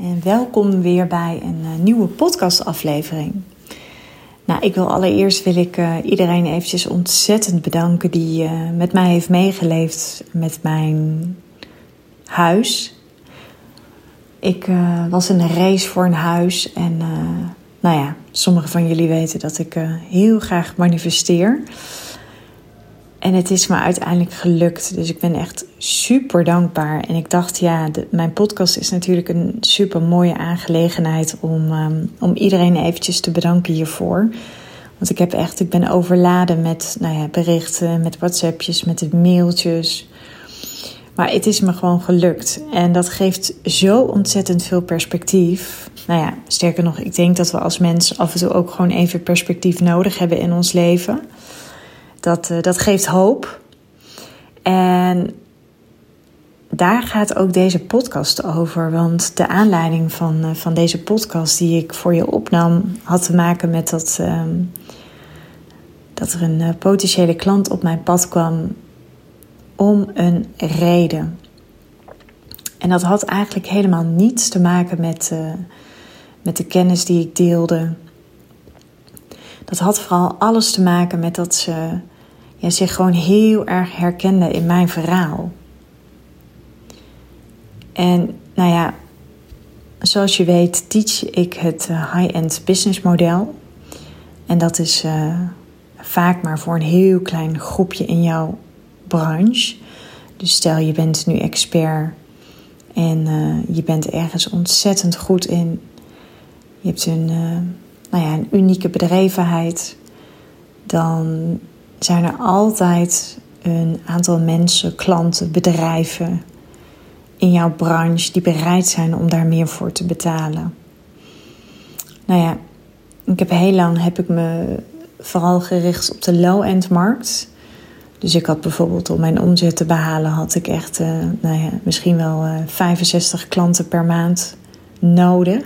en welkom weer bij een uh, nieuwe podcastaflevering. Nou, ik wil allereerst wil ik uh, iedereen eventjes ontzettend bedanken die uh, met mij heeft meegeleefd met mijn huis. Ik was in een race voor een huis en nou ja, sommigen van jullie weten dat ik heel graag manifesteer. En het is me uiteindelijk gelukt. Dus ik ben echt super dankbaar. En ik dacht, ja, mijn podcast is natuurlijk een super mooie aangelegenheid om, um, om iedereen eventjes te bedanken hiervoor. Want ik heb echt, ik ben overladen met nou ja, berichten, met WhatsAppjes, met mailtjes. Maar het is me gewoon gelukt. En dat geeft zo ontzettend veel perspectief. Nou ja, sterker nog, ik denk dat we als mens af en toe ook gewoon even perspectief nodig hebben in ons leven. Dat, uh, dat geeft hoop. En daar gaat ook deze podcast over. Want de aanleiding van, uh, van deze podcast die ik voor je opnam, had te maken met dat, uh, dat er een uh, potentiële klant op mijn pad kwam om een reden. En dat had eigenlijk helemaal niets te maken met, met de kennis die ik deelde. Dat had vooral alles te maken met dat ze ja, zich gewoon heel erg herkende in mijn verhaal. En nou ja, zoals je weet, teach ik het eh, high-end business model. En dat is uh, vaak maar voor een heel klein groepje in jouw branche. Dus stel je bent nu expert en uh, je bent ergens ontzettend goed in. Je hebt een, nou ja, een unieke bedrijvenheid. Dan zijn er altijd een aantal mensen, klanten, bedrijven in jouw branche die bereid zijn om daar meer voor te betalen. Nou ja, ik heb heel lang heb ik me vooral gericht op de low-end markt. Dus ik had bijvoorbeeld om mijn omzet te behalen, had ik echt uh, nou ja, misschien wel uh, 65 klanten per maand nodig.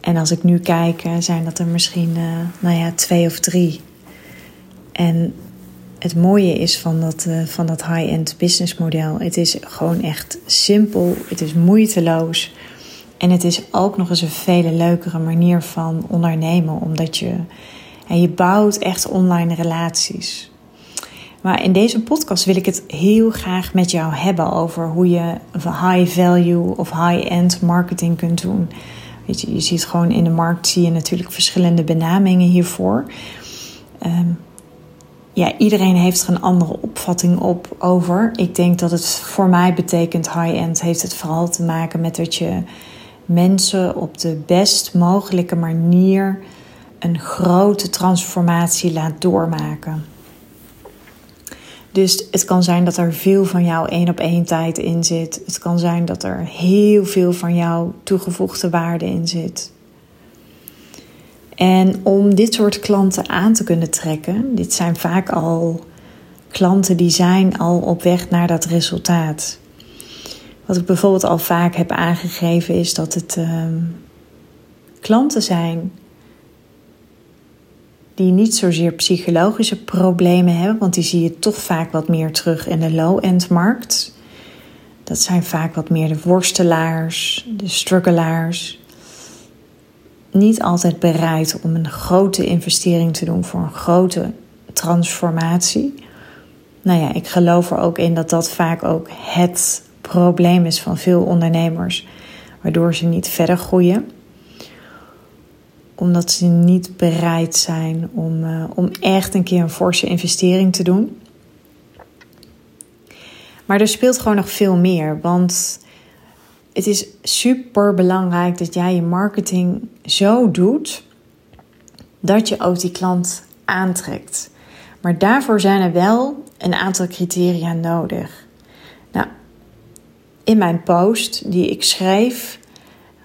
En als ik nu kijk, uh, zijn dat er misschien uh, nou ja, twee of drie. En het mooie is van dat, uh, van dat high-end business model. Het is gewoon echt simpel. Het is moeiteloos. En het is ook nog eens een vele leukere manier van ondernemen. Omdat je, en je bouwt echt online relaties. Maar in deze podcast wil ik het heel graag met jou hebben over hoe je high value of high-end marketing kunt doen. Weet je, je ziet gewoon in de markt zie je natuurlijk verschillende benamingen hiervoor. Um, ja, iedereen heeft er een andere opvatting op over. Ik denk dat het voor mij betekent high-end heeft het vooral te maken met dat je mensen op de best mogelijke manier een grote transformatie laat doormaken. Dus het kan zijn dat er veel van jouw één op één tijd in zit. Het kan zijn dat er heel veel van jouw toegevoegde waarde in zit. En om dit soort klanten aan te kunnen trekken, dit zijn vaak al klanten die zijn al op weg naar dat resultaat. Wat ik bijvoorbeeld al vaak heb aangegeven is dat het uh, klanten zijn die niet zozeer psychologische problemen hebben, want die zie je toch vaak wat meer terug in de low-end markt. Dat zijn vaak wat meer de worstelaars, de struggelaars, niet altijd bereid om een grote investering te doen voor een grote transformatie. Nou ja, ik geloof er ook in dat dat vaak ook het probleem is van veel ondernemers, waardoor ze niet verder groeien omdat ze niet bereid zijn om, uh, om echt een keer een forse investering te doen. Maar er speelt gewoon nog veel meer. Want het is super belangrijk dat jij je marketing zo doet dat je ook die klant aantrekt. Maar daarvoor zijn er wel een aantal criteria nodig. Nou, in mijn post die ik schreef,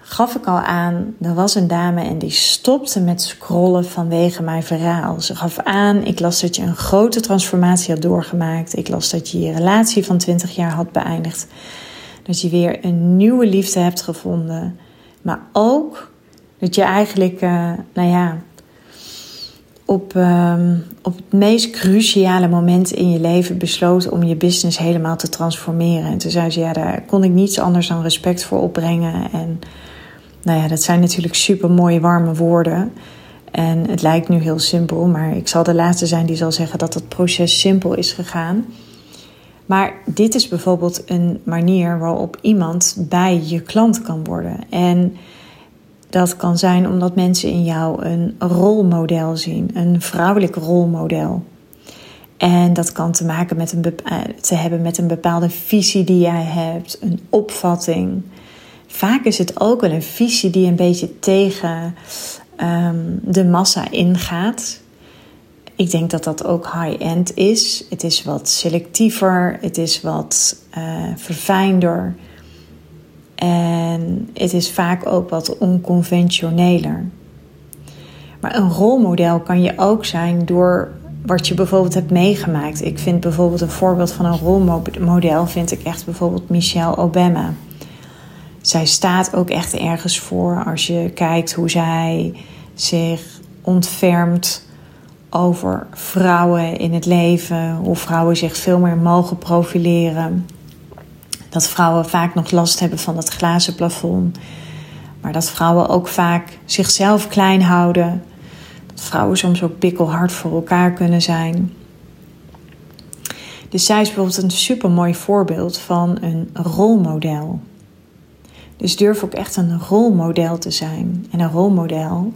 gaf ik al aan, er was een dame en die stopte met scrollen vanwege mijn verhaal. Ze gaf aan, ik las dat je een grote transformatie had doorgemaakt. Ik las dat je je relatie van 20 jaar had beëindigd. Dat je weer een nieuwe liefde hebt gevonden. Maar ook dat je eigenlijk, uh, nou ja, op, ehm, op het meest cruciale moment in je leven besloten om je business helemaal te transformeren. En toen zei ze, ja, daar kon ik niets anders dan respect voor opbrengen. En nou ja, dat zijn natuurlijk super mooie, warme woorden. En het lijkt nu heel simpel, maar ik zal de laatste zijn die zal zeggen dat het proces simpel is gegaan. Maar dit is bijvoorbeeld een manier waarop iemand bij je klant kan worden. En dat kan zijn omdat mensen in jou een rolmodel zien, een vrouwelijk rolmodel. En dat kan te maken met een eh, te hebben met een bepaalde visie die jij hebt, een opvatting. Vaak is het ook wel een visie die een beetje tegen um, de massa ingaat. Ik denk dat dat ook high-end is. Het is wat selectiever, het is wat uh, verfijnder. En het is vaak ook wat onconventioneler. Maar een rolmodel kan je ook zijn door wat je bijvoorbeeld hebt meegemaakt. Ik vind bijvoorbeeld een voorbeeld van een rolmodel, vind ik echt bijvoorbeeld Michelle Obama. Zij staat ook echt ergens voor als je kijkt hoe zij zich ontfermt over vrouwen in het leven, hoe vrouwen zich veel meer mogen profileren dat vrouwen vaak nog last hebben van dat glazen plafond. Maar dat vrouwen ook vaak zichzelf klein houden. Dat vrouwen soms ook pikkelhard voor elkaar kunnen zijn. Dus zij is bijvoorbeeld een super mooi voorbeeld van een rolmodel. Dus durf ook echt een rolmodel te zijn. En een rolmodel,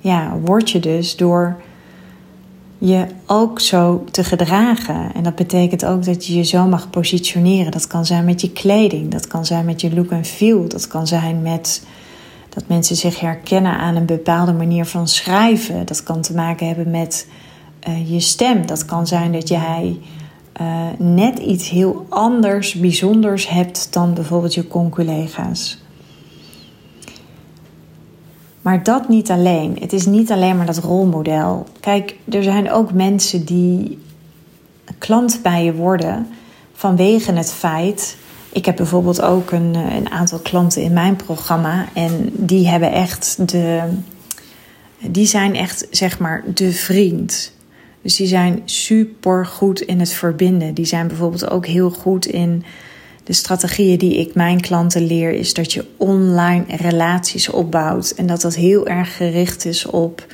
ja, word je dus door je ook zo te gedragen. En dat betekent ook dat je je zo mag positioneren. Dat kan zijn met je kleding, dat kan zijn met je look en feel, dat kan zijn met dat mensen zich herkennen aan een bepaalde manier van schrijven. Dat kan te maken hebben met uh, je stem. Dat kan zijn dat jij uh, net iets heel anders, bijzonders hebt dan bijvoorbeeld je con-collega's. Maar dat niet alleen. Het is niet alleen maar dat rolmodel. Kijk, er zijn ook mensen die klant bij je worden vanwege het feit. Ik heb bijvoorbeeld ook een, een aantal klanten in mijn programma en die hebben echt de. Die zijn echt, zeg maar, de vriend. Dus die zijn super goed in het verbinden. Die zijn bijvoorbeeld ook heel goed in de strategieën die ik mijn klanten leer, is dat je online relaties opbouwt. En dat dat heel erg gericht is op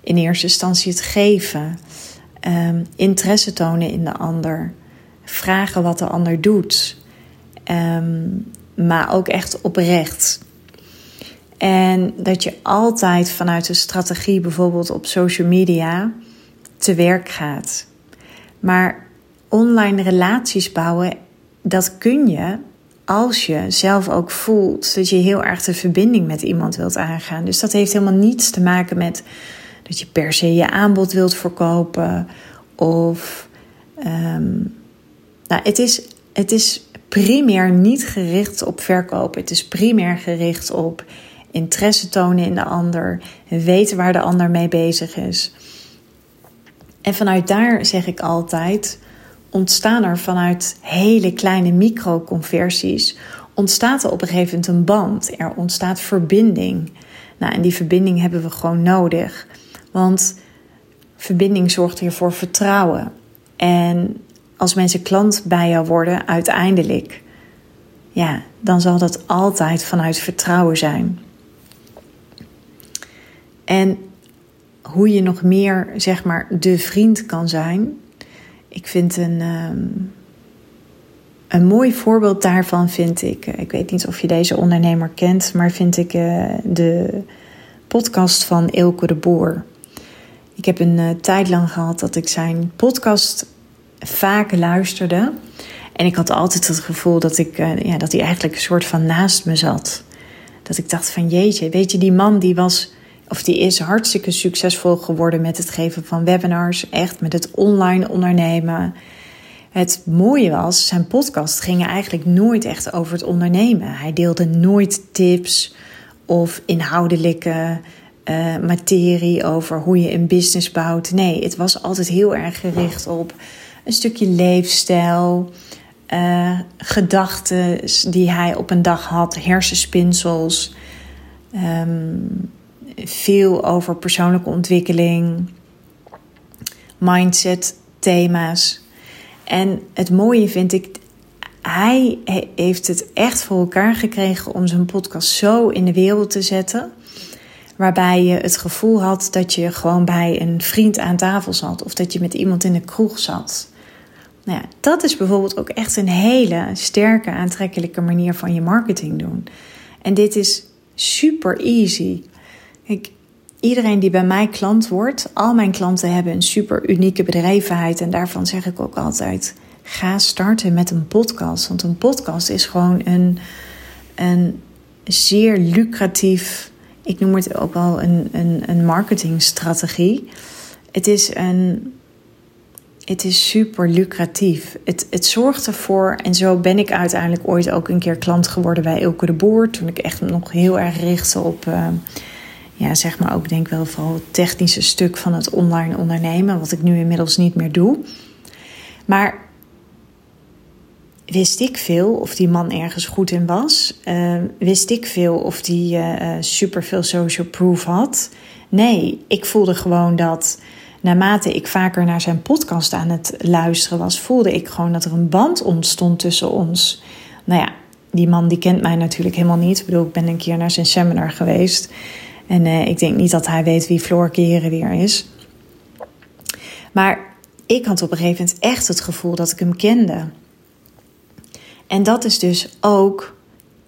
in eerste instantie het geven, um, interesse tonen in de ander, vragen wat de ander doet, ehm, maar ook echt oprecht. En dat je altijd vanuit een strategie, bijvoorbeeld op social media, te werk gaat. Maar online relaties bouwen dat kun je als je zelf ook voelt dat je heel erg de verbinding met iemand wilt aangaan. Dus dat heeft helemaal niets te maken met dat je per se je aanbod wilt verkopen. Of um, nou, het, is, het is primair niet gericht op verkopen. Het is primair gericht op interesse tonen in de ander. Weten waar de ander mee bezig is. En vanuit daar zeg ik altijd ontstaan er vanuit hele kleine microconversies, ontstaat er op een gegeven moment een band. Er ontstaat verbinding. Nou, en die verbinding hebben we gewoon nodig. Want verbinding zorgt hier voor vertrouwen. En als mensen klant bij jou worden, uiteindelijk, ja, dan zal dat altijd vanuit vertrouwen zijn. En hoe je nog meer, zeg maar, de vriend kan zijn, ik vind een, ehm, een mooi voorbeeld daarvan vind ik. Eh, ik weet niet of je deze ondernemer kent, maar vind ik uh, de podcast van Ilke de Boer. Ik heb een uh, tijd lang gehad dat ik zijn podcast vaak luisterde. En ik had altijd het gevoel dat, ik, ja, dat hij eigenlijk een soort van naast me zat. Dat ik dacht van jeetje, weet je, die man die was of die is hartstikke succesvol geworden met het geven van webinars, echt met het online ondernemen. Het mooie was, zijn podcast ging eigenlijk nooit echt over het ondernemen. Hij deelde nooit tips of inhoudelijke uh, materie over hoe je een business bouwt. Nee, het was altijd heel erg gericht op een stukje leefstijl, uh, gedachten die hij op een dag had, hersenspinsels. Um, veel over persoonlijke ontwikkeling. mindset thema's. En het mooie vind ik, hij heeft het echt voor elkaar gekregen om zijn podcast zo in de wereld te zetten. Waarbij je het gevoel had dat je gewoon bij een vriend aan tafel zat. Of dat je met iemand in de kroeg zat. Nou ja, dat is bijvoorbeeld ook echt een hele sterke, aantrekkelijke manier van je marketing doen. En dit is super easy. Kijk, iedereen die bij mij klant wordt, al mijn klanten hebben een super unieke bedrijvigheid. En daarvan zeg ik ook altijd: ga starten met een podcast. Want een podcast is gewoon een, een zeer lucratief, ik noem het ook wel een, een, een marketingstrategie. Het is een. Het is super lucratief. Het, het zorgt ervoor, en zo ben ik uiteindelijk ooit ook een keer klant geworden bij Ilke de Boer. Toen ik echt nog heel erg richtte op, uh, ja, zeg maar ook denk wel vooral het technische stuk van het online ondernemen. Wat ik nu inmiddels niet meer doe. Maar wist ik veel of die man ergens goed in was? Uh, wist ik veel of die uh, super veel social proof had? Nee, ik voelde gewoon dat naarmate ik vaker naar zijn podcast aan het luisteren was, voelde ik gewoon dat er een band ontstond tussen ons. Nou ja, die man die kent mij natuurlijk helemaal niet. Ik bedoel, ik ben een keer naar zijn seminar geweest. En uh, ik denk niet dat hij weet wie Floor Keren weer is. Maar ik had op een gegeven moment echt het gevoel dat ik hem kende. En dat is dus ook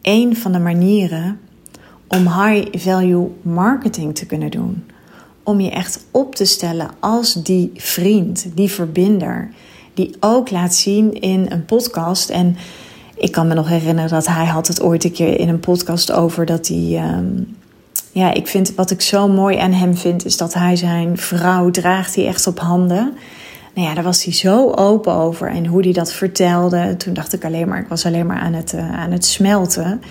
een van de manieren om high value marketing te kunnen doen. Om je echt op te stellen als die vriend, die verbinder, die ook laat zien in een podcast. En ik kan me nog herinneren dat hij had het ooit een keer in een podcast over dat hij. Um, ja, ik vind wat ik zo mooi aan hem vind, is dat hij zijn vrouw draagt hij echt op handen. Nou ja, daar was hij zo open over en hoe hij dat vertelde. Toen dacht ik alleen maar, ik was alleen maar aan het, uh, aan het smelten.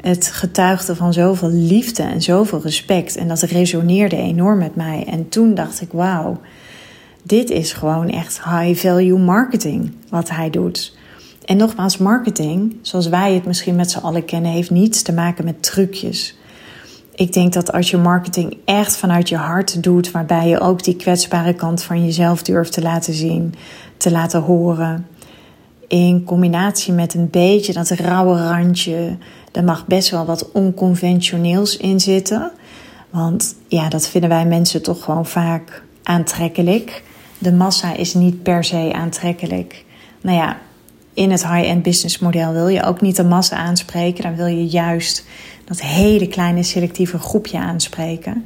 Het getuigde van zoveel liefde en zoveel respect. En dat resoneerde enorm met mij. En toen dacht ik, wauw, dit is gewoon echt high value marketing wat hij doet. En nogmaals, marketing, zoals wij het misschien met z'n allen kennen, heeft niets te maken met trucjes ik denk dat als je marketing echt vanuit je hart doet, waarbij je ook die kwetsbare kant van jezelf durft te laten zien, te laten horen, in combinatie met een beetje dat rauwe randje, er mag best wel wat onconventioneels in zitten. Want ja, dat vinden wij mensen toch gewoon vaak aantrekkelijk. De massa is niet per se aantrekkelijk. Nou ja, in het high-end business model wil je ook niet de massa aanspreken. Dan wil je juist dat hele kleine selectieve groepje aanspreken.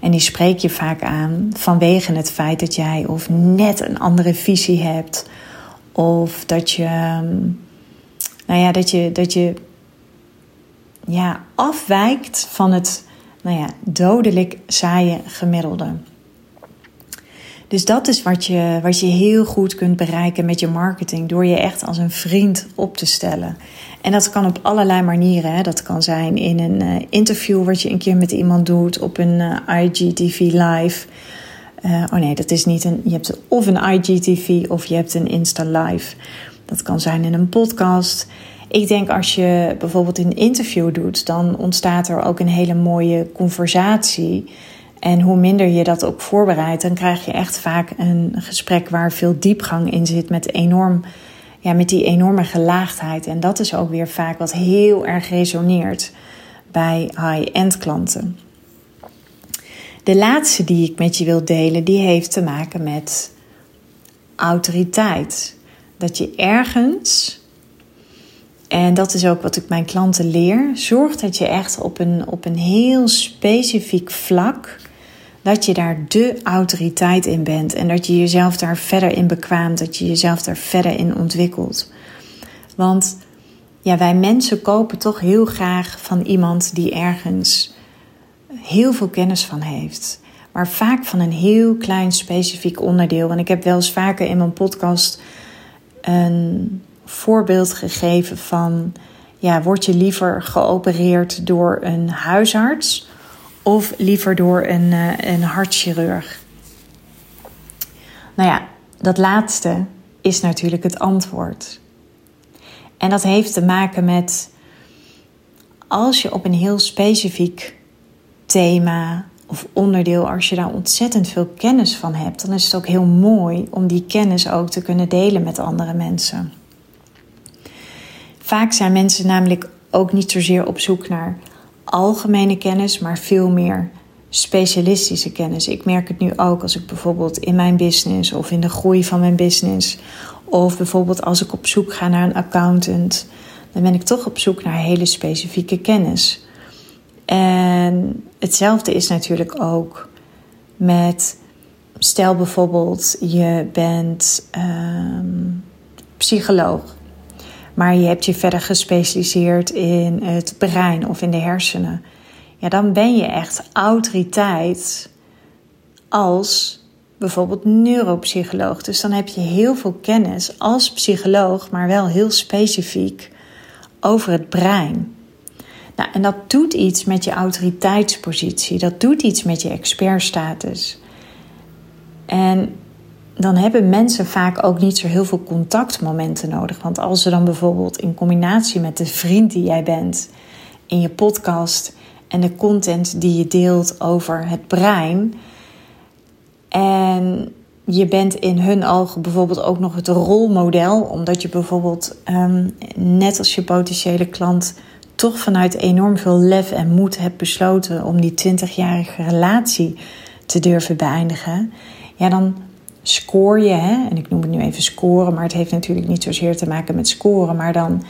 En die spreek je vaak aan vanwege het feit dat jij of net een andere visie hebt. Of dat je, nou ja, dat je, dat je ja, afwijkt van het nou ja, dodelijk saaie gemiddelde. Dus dat is wat je, wat je heel goed kunt bereiken met je marketing. Door je echt als een vriend op te stellen. En dat kan op allerlei manieren. Hè. Dat kan zijn in een uh, interview wat je een keer met iemand doet. Op een uh, IGTV live. Uh, oh nee, dat is niet een. Je hebt of een IGTV of je hebt een Insta live. Dat kan zijn in een podcast. Ik denk als je bijvoorbeeld een interview doet, dan ontstaat er ook een hele mooie conversatie. En hoe minder je dat ook voorbereidt, dan krijg je echt vaak een gesprek waar veel diepgang in zit met enorm ja, met die enorme gelaagdheid. En dat is ook weer vaak wat heel erg resoneert bij high-end klanten. De laatste die ik met je wil delen, die heeft te maken met autoriteit. Dat je ergens, en dat is ook wat ik mijn klanten leer, zorg dat je echt op een, op een heel specifiek vlak dat je daar de autoriteit in bent en dat je jezelf daar verder in bekwaamt, dat je jezelf daar verder in ontwikkelt. Want ja, wij mensen kopen toch heel graag van iemand die ergens heel veel kennis van heeft. Maar vaak van een heel klein specifiek onderdeel. En ik heb wel eens vaker in mijn podcast een voorbeeld gegeven van: ja, word je liever geopereerd door een huisarts of liever door een, uh, een hartchirurg? Nou ja, dat laatste is natuurlijk het antwoord. En dat heeft te maken met als je op een heel specifiek thema of onderdeel, als je daar ontzettend veel kennis van hebt, dan is het ook heel mooi om die kennis ook te kunnen delen met andere mensen. Vaak zijn mensen namelijk ook niet zozeer op zoek naar algemene kennis, maar veel meer specialistische kennis. Ik merk het nu ook als ik bijvoorbeeld in mijn business of in de groei van mijn business, of bijvoorbeeld als ik op zoek ga naar een accountant, dan ben ik toch op zoek naar hele specifieke kennis. En hetzelfde is natuurlijk ook met, stel bijvoorbeeld, je bent um, psycholoog, maar je hebt je verder gespecialiseerd in het brein of in de hersenen. Ja, dan ben je echt autoriteit als bijvoorbeeld neuropsycholoog. Dus dan heb je heel veel kennis als psycholoog, maar wel heel specifiek over het brein. Nou, en dat doet iets met je autoriteitspositie, dat doet iets met je expertstatus. En dan hebben mensen vaak ook niet zo heel veel contactmomenten nodig. Want als ze dan bijvoorbeeld in combinatie met de vriend die jij bent in je podcast en de content die je deelt over het brein. En je bent in hun ogen bijvoorbeeld ook nog het rolmodel, omdat je bijvoorbeeld um, net als je potentiële klant toch vanuit enorm veel lef en moed hebt besloten om die 20-jarige relatie te durven beëindigen, ja, dan scoor je, hè, en ik noem het nu even scoren, maar het heeft natuurlijk niet zozeer te maken met scoren, maar dan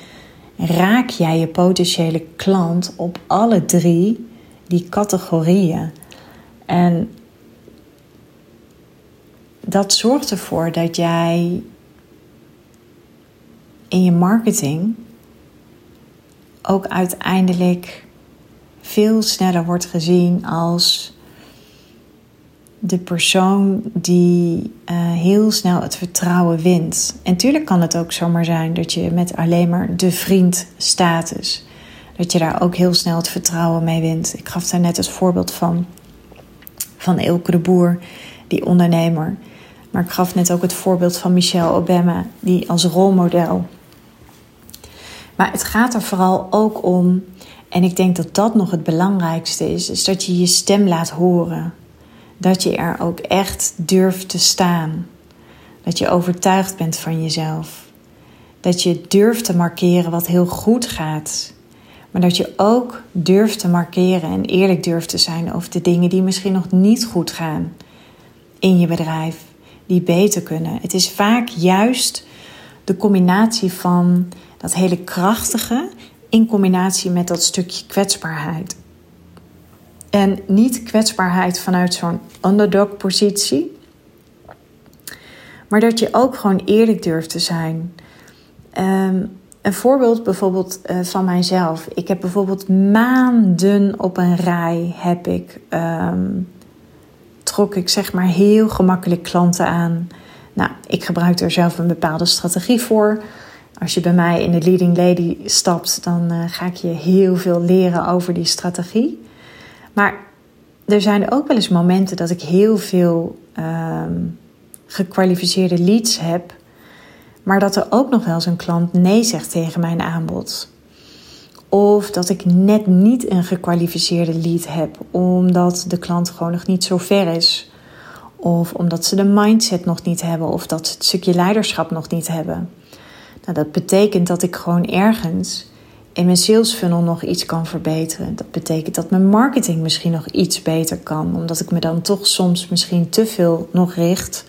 raak jij je potentiële klant op alle drie die categorieën. En dat zorgt ervoor dat jij in je marketing ook uiteindelijk veel sneller wordt gezien als de persoon die uh, heel snel het vertrouwen wint. En tuurlijk kan het ook zomaar zijn dat je met alleen maar de vriend status, dat je daar ook heel snel het vertrouwen mee wint. Ik gaf daar net het voorbeeld van, van Elke de Boer, die ondernemer. Maar ik gaf net ook het voorbeeld van Michelle Obama, die als rolmodel. Maar het gaat er vooral ook om, en ik denk dat dat nog het belangrijkste is, is dat je je stem laat horen dat je er ook echt durft te staan. Dat je overtuigd bent van jezelf. Dat je durft te markeren wat heel goed gaat. Maar dat je ook durft te markeren en eerlijk durft te zijn over de dingen die misschien nog niet goed gaan in je bedrijf, die beter kunnen. Het is vaak juist de combinatie van dat hele krachtige in combinatie met dat stukje kwetsbaarheid. En niet kwetsbaarheid vanuit zo'n underdog-positie. Maar dat je ook gewoon eerlijk durft te zijn. Um, een voorbeeld bijvoorbeeld uh, van mijzelf. Ik heb bijvoorbeeld maanden op een rij heb ik, um, trok ik zeg maar heel gemakkelijk klanten aan. Nou, ik gebruik er zelf een bepaalde strategie voor. Als je bij mij in de Leading Lady stapt, dan uh, ga ik je heel veel leren over die strategie. Maar er zijn ook wel eens momenten dat ik heel veel um, gekwalificeerde leads heb, maar dat er ook nog wel eens een klant nee zegt tegen mijn aanbod. Of dat ik net niet een gekwalificeerde lead heb, omdat de klant gewoon nog niet zo ver is. Of omdat ze de mindset nog niet hebben, of dat ze het stukje leiderschap nog niet hebben. Nou, dat betekent dat ik gewoon ergens in mijn sales funnel nog iets kan verbeteren. Dat betekent dat mijn marketing misschien nog iets beter kan, omdat ik me dan toch soms misschien te veel nog richt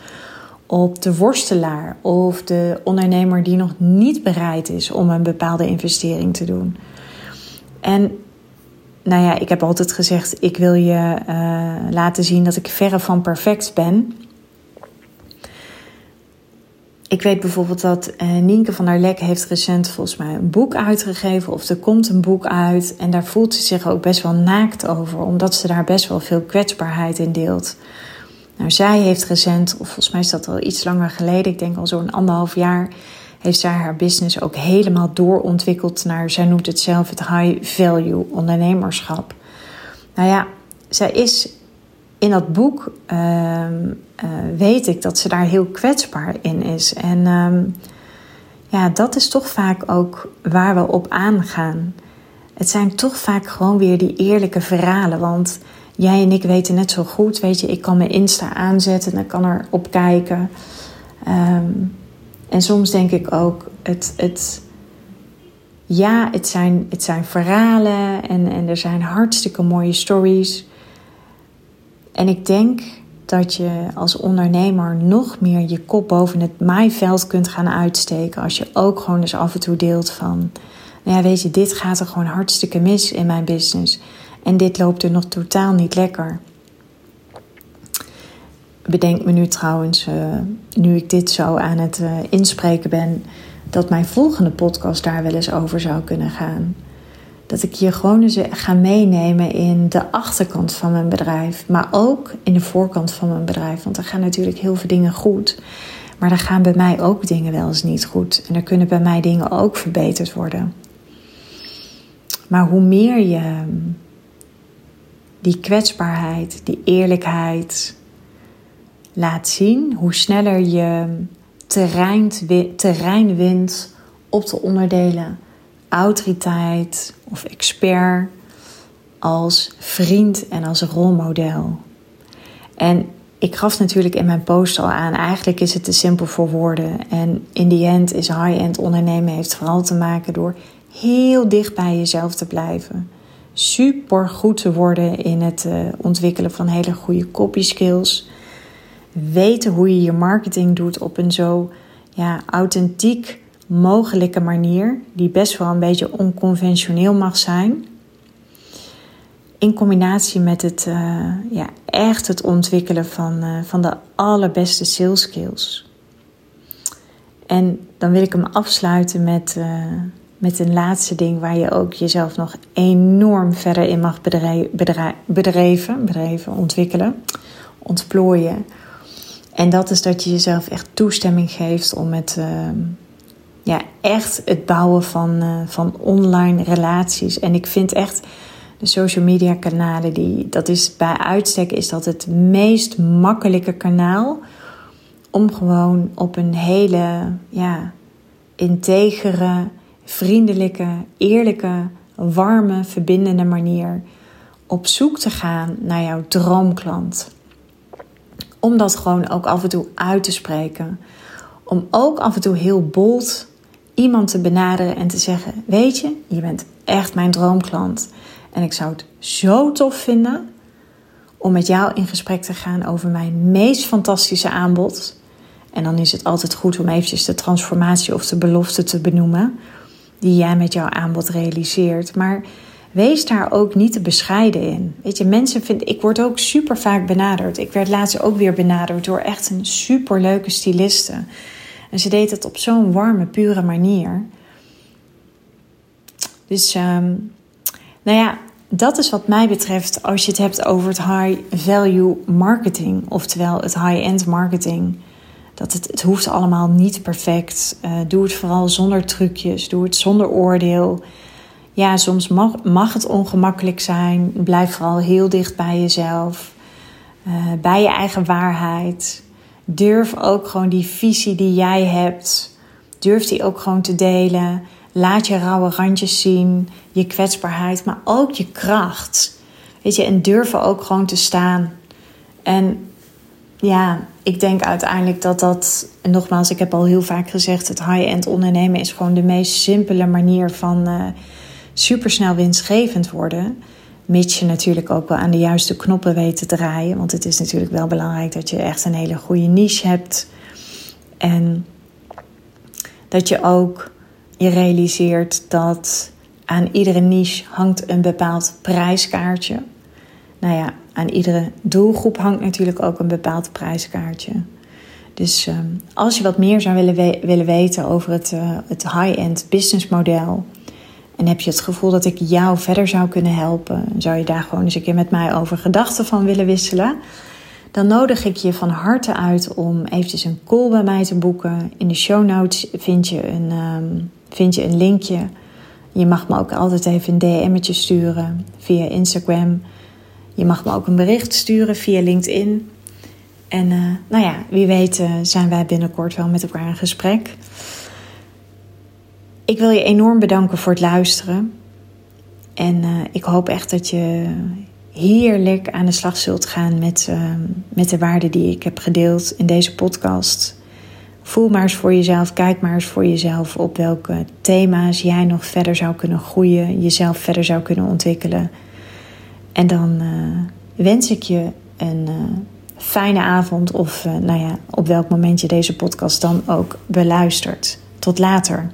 op de worstelaar of de ondernemer die nog niet bereid is om een bepaalde investering te doen. En nou ja, ik heb altijd gezegd: ik wil je uh, laten zien dat ik verre van perfect ben. Ik weet bijvoorbeeld dat uh, Nienke van der Lek heeft recent volgens mij een boek uitgegeven. Of er komt een boek uit. En daar voelt ze zich ook best wel naakt over. Omdat ze daar best wel veel kwetsbaarheid in deelt. Nou, zij heeft recent, of volgens mij is dat al iets langer geleden. Ik denk al zo'n anderhalf jaar. Heeft zij haar business ook helemaal doorontwikkeld naar, zij noemt het zelf het high value ondernemerschap. Nou ja, zij is in dat boek ehm, eh, weet ik dat ze daar heel kwetsbaar in is. En ehm, ja, dat is toch vaak ook waar we op aangaan. Het zijn toch vaak gewoon weer die eerlijke verhalen. Want jij en ik weten net zo goed, weet je, ik kan mijn Insta aanzetten en ik kan er op kijken. Ehm, en soms denk ik ook, het, het, ja, het zijn, het zijn verhalen en, en er zijn hartstikke mooie stories. En ik denk dat je als ondernemer nog meer je kop boven het maaiveld kunt gaan uitsteken. Als je ook gewoon eens af en toe deelt van, nou ja, weet je, dit gaat er gewoon hartstikke mis in mijn business. En dit loopt er nog totaal niet lekker. Bedenk me nu trouwens, uh, nu ik dit zo aan het uh, inspreken ben, dat mijn volgende podcast daar wel eens over zou kunnen gaan. Dat ik je gewoon eens ga meenemen in de achterkant van mijn bedrijf, maar ook in de voorkant van mijn bedrijf. Want er gaan natuurlijk heel veel dingen goed. Maar er gaan bij mij ook dingen wel eens niet goed. En er kunnen bij mij dingen ook verbeterd worden. Maar hoe meer je die kwetsbaarheid, die eerlijkheid laat zien, hoe sneller je terrein, terrein wint op de onderdelen autoriteit of expert als vriend en als rolmodel. En ik gaf natuurlijk in mijn post al aan, eigenlijk is het te simpel voor woorden. En in die end is high-end ondernemen heeft vooral te maken door heel dicht bij jezelf te blijven. Super goed te worden in het uh, ontwikkelen van hele goede copy skills. Weten hoe je je marketing doet op een zo ja, authentiek mogelijke manier, die best wel een beetje onconventioneel mag zijn. In combinatie met het, uh, ja, echt het ontwikkelen van, uh, van de allerbeste sales skills. En dan wil ik hem afsluiten met, uh, met een laatste ding waar je ook jezelf nog enorm verder in mag bedrijven, bedrijven ontwikkelen, ontplooien. En dat is dat je jezelf echt toestemming geeft om het ja, echt het bouwen van, uh, van online relaties. En ik vind echt de social media kanalen, die, dat is bij uitstek is dat het meest makkelijke kanaal om gewoon op een hele ja, integere, vriendelijke, eerlijke, warme, verbindende manier op zoek te gaan naar jouw droomklant. Om dat gewoon ook af en toe uit te spreken. Om ook af en toe heel bold iemand te benaderen en te zeggen: Weet je, je bent echt mijn droomklant. En ik zou het zo tof vinden om met jou in gesprek te gaan over mijn meest fantastische aanbod. En dan is het altijd goed om eventjes de transformatie of de belofte te benoemen die jij met jouw aanbod realiseert. Maar wees daar ook niet te bescheiden in. Weet je, mensen vinden, ik word ook super vaak benaderd. Ik werd laatst ook weer benaderd door echt een super leuke styliste. En ze deed het op zo'n warme, pure manier. Dus, um, nou ja, dat is wat mij betreft als je het hebt over het high value marketing, oftewel het high-end marketing. Dat het, het hoeft allemaal niet perfect. Uh, doe het vooral zonder trucjes. Doe het zonder oordeel. Ja, soms mag, mag het ongemakkelijk zijn. Blijf vooral heel dicht bij jezelf. Uh, bij je eigen waarheid. Durf ook gewoon die visie die jij hebt, durf die ook gewoon te delen. Laat je rauwe randjes zien, je kwetsbaarheid, maar ook je kracht. Weet je, en durf ook gewoon te staan. En ja, ik denk uiteindelijk dat dat, en nogmaals, ik heb al heel vaak gezegd, het high-end ondernemen is gewoon de meest simpele manier van uh, supersnel winstgevend worden. Mits natuurlijk ook wel aan de juiste knoppen weet te draaien. Want het is natuurlijk wel belangrijk dat je echt een hele goede niche hebt. En dat je ook je realiseert dat aan iedere niche hangt een bepaald prijskaartje. Nou ja, aan iedere doelgroep hangt natuurlijk ook een bepaald prijskaartje. Dus ehm, als je wat meer zou willen, willen weten over het, uh, het high-end business model en heb je het gevoel dat ik jou verder zou kunnen helpen? Zou je daar gewoon eens een keer met mij over gedachten van willen wisselen? Dan nodig ik je van harte uit om eventjes een call bij mij te boeken. In de show notes vind je een, um, vind je een linkje. Je mag me ook altijd even een DM'tje sturen via Instagram. Je mag me ook een bericht sturen via LinkedIn. En uh, nou ja, wie weet uh, zijn wij binnenkort wel met elkaar in gesprek. Ik wil je enorm bedanken voor het luisteren. En uh, ik hoop echt dat je heerlijk aan de slag zult gaan met, ehm, met de waarden die ik heb gedeeld in deze podcast. Voel maar eens voor jezelf, kijk maar eens voor jezelf op welke thema's jij nog verder zou kunnen groeien, jezelf verder zou kunnen ontwikkelen. En dan uh, wens ik je een uh, fijne avond of nou ja, op welk moment je deze podcast dan ook beluistert. Tot later.